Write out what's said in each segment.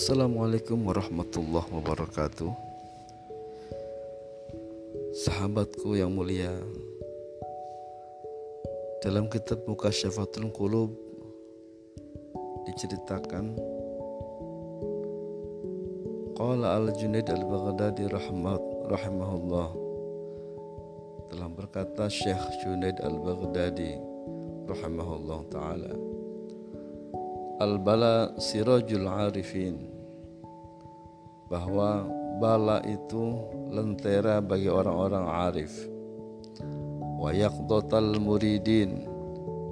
Assalamualaikum warahmatullahi wabarakatuh. Sahabatku yang mulia Dalam kitab Mukasyafatul Qulub Diceritakan Qala al-Junaid al-Baghdadi rahimahullah. Telah berkata Syekh Junaid al-Baghdadi rahimahullah ta'ala Al-bala sirajul arifin. Bahwa bala itu lentera bagi orang-orang arif. Wa muridin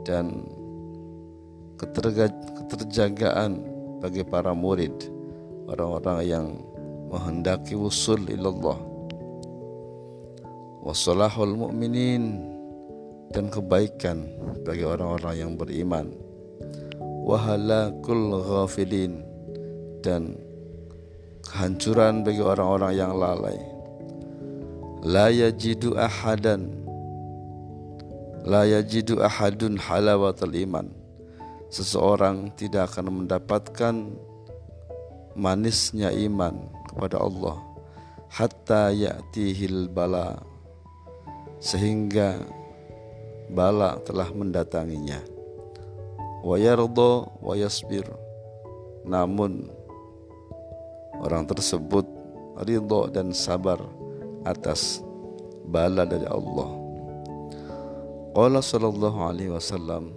dan keterjagaan bagi para murid orang-orang yang menghendaki usul ilallah. Salahul mu'minin dan kebaikan bagi orang-orang yang beriman wahalakul ghafilin. Dan kehancuran bagi orang-orang yang lalai. La yajidu ahadan. La yajidu ahadun halawatul iman. Seseorang tidak akan mendapatkan manisnya iman kepada Allah. Hatta ya'tihil bala. Sehingga bala telah mendatanginya wa yardo namun orang tersebut ridho dan sabar atas bala dari Allah. Qala sallallahu alaihi wasallam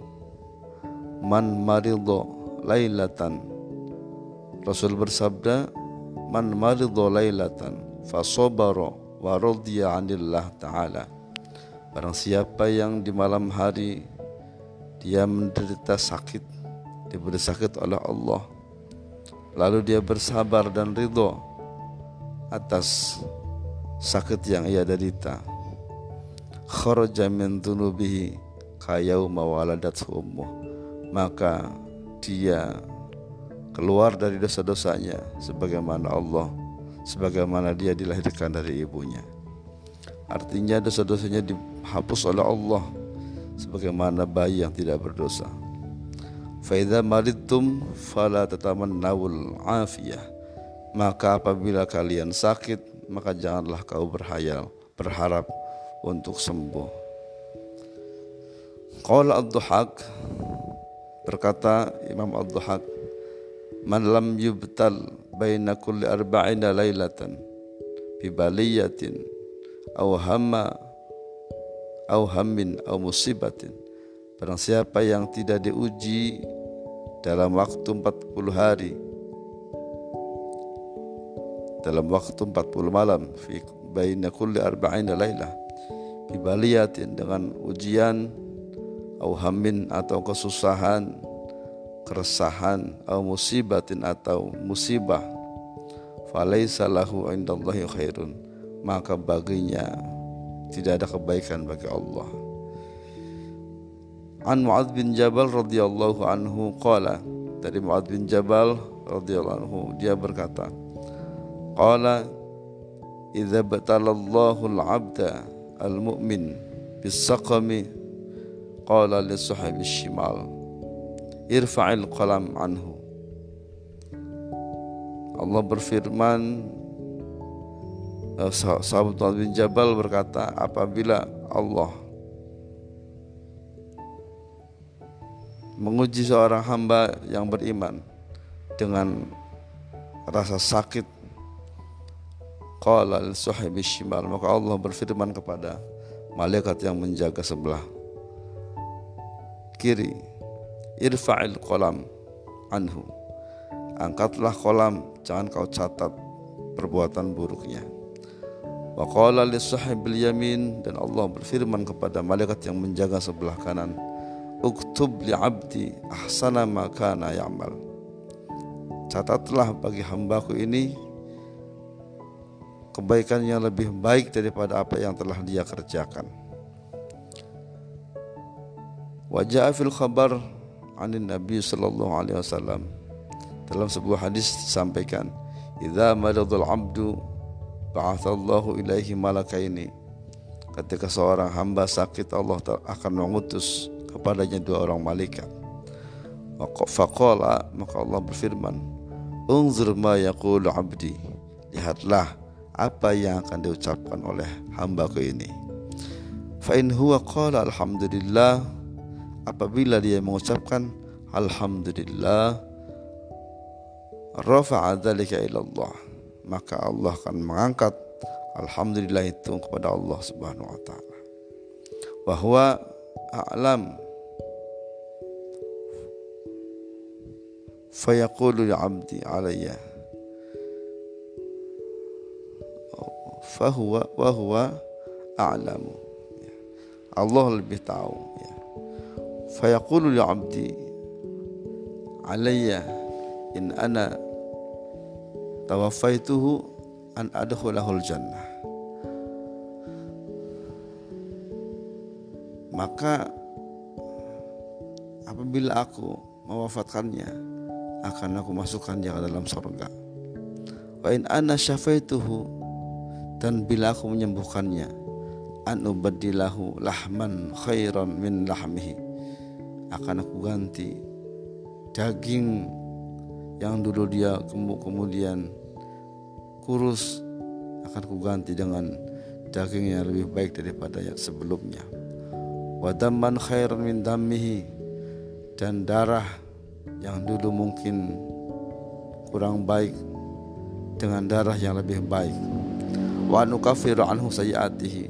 man maridho lailatan. Rasul bersabda man maridho lailatan fasobaro wa radiya anillah ta'ala. Barang siapa yang di malam hari dia menderita sakit. Diberi sakit oleh Allah. Lalu dia bersabar dan ridho atas sakit yang ia derita. Kharaja min ummuh. Maka dia keluar dari dosa-dosanya sebagaimana Allah sebagaimana dia dilahirkan dari ibunya. Artinya dosa-dosanya dihapus oleh Allah sebagaimana bayi yang tidak berdosa. Faidha maridtum fala tatamannawul afiyah. Maka apabila kalian sakit, maka janganlah kau berhayal, berharap untuk sembuh. Qala ad-duhak berkata Imam ad-duhak man lam yubtal baina kulli arba'ina lailatan bi baliyatin au hammin au musibatin. Barang siapa yang tidak diuji dalam waktu 40 hari dalam waktu 40 malam fi baina kulli arba'ina lailah fi baliyatin dengan ujian au hammin atau kesusahan keresahan au musibatin atau musibah falaisa lahu indallahi khairun. Maka baginya tidak ada kebaikan bagi Allah. An Mu'adz bin Jabal radhiyallahu anhu qala dari Mu'adz bin Jabal radhiyallahu anhu dia berkata qala idza batalallahu al-'abda al-mu'min bis-saqami qala li sahibi shimal irfa'il qalam anhu Allah berfirman sahabat Mu'ad bin Jabal berkata apabila Allah menguji seorang hamba yang beriman dengan rasa sakit qala lil shimal maka Allah berfirman kepada malaikat yang menjaga sebelah kiri irfa'il kolam anhu angkatlah kolam jangan kau catat perbuatan buruknya Wa qala li sahibil yamin dan Allah berfirman kepada malaikat yang menjaga sebelah kanan, "Uktub li 'abdi ahsana ma kana ya'mal." Catatlah bagi hambaku ini kebaikan yang lebih baik daripada apa yang telah dia kerjakan. Wajah fil khabar anin Nabi sallallahu alaihi wasallam dalam sebuah hadis disampaikan, "Idza maradul 'abdu ba'athallahu ilaihi malakaini. Ketika seorang hamba sakit Allah akan mengutus kepadanya dua orang malaikat. Faqala maka Allah berfirman unzur ma yaqulu abdi. Lihatlah apa yang akan diucapkan oleh hambaku ini. Fa in huwa qala alhamdulillah. Apabila dia mengucapkan alhamdulillah rafa'a dzalika ila Allah maka Allah akan mengangkat alhamdulillah itu kepada Allah Subhanahu wa taala bahwa a'lam fayaqulu ya abdi alayya fahuwa wa huwa a'lamu Allah lebih tahu ya. fayaqulu ya abdi alayya in ana tawafaituhu an adkhulahul jannah. Maka apabila aku mewafatkannya akan aku masukkannya ke dalam surga. Wa in ana syafaituhu dan bila aku menyembuhkannya an ubadilahu lahman khairan min lahmihi. Akan aku ganti daging yang dulu dia kemudian kurus akan ku ganti dengan daging yang lebih baik daripada yang sebelumnya. Wadaman khairan min damihi dan darah yang dulu mungkin kurang baik dengan darah yang lebih baik. Wa nukafiru anhu sayiatihi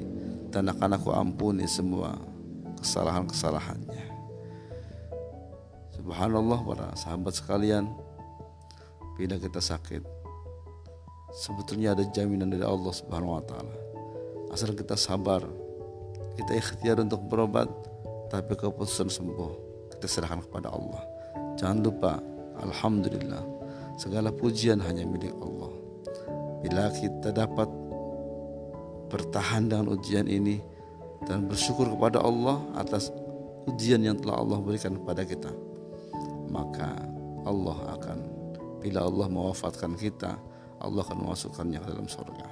dan akan aku ampuni semua kesalahan-kesalahannya. Subhanallah para sahabat sekalian bila kita sakit. Sebetulnya ada jaminan dari Allah Subhanahu wa taala. Asal kita sabar kita ikhtiar untuk berobat tapi keputusan sembuh kita serahkan kepada Allah. Jangan lupa alhamdulillah segala pujian hanya milik Allah. Bila kita dapat bertahan dengan ujian ini dan bersyukur kepada Allah atas ujian yang telah Allah berikan kepada kita maka Allah akan bila Allah mewafatkan kita Allah akan memasukkannya ke dalam surga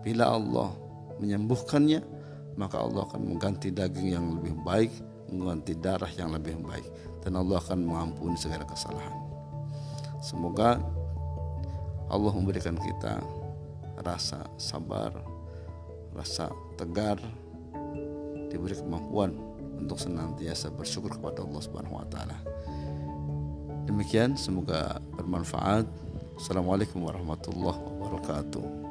bila Allah menyembuhkannya maka Allah akan mengganti daging yang lebih baik, mengganti darah yang lebih baik, dan Allah akan mengampuni segala kesalahan. Semoga Allah memberikan kita rasa sabar, rasa tegar, diberi kemampuan untuk senantiasa bersyukur kepada Allah Subhanahu wa taala. Demikian semoga bermanfaat. Assalamualaikum warahmatullahi wabarakatuh.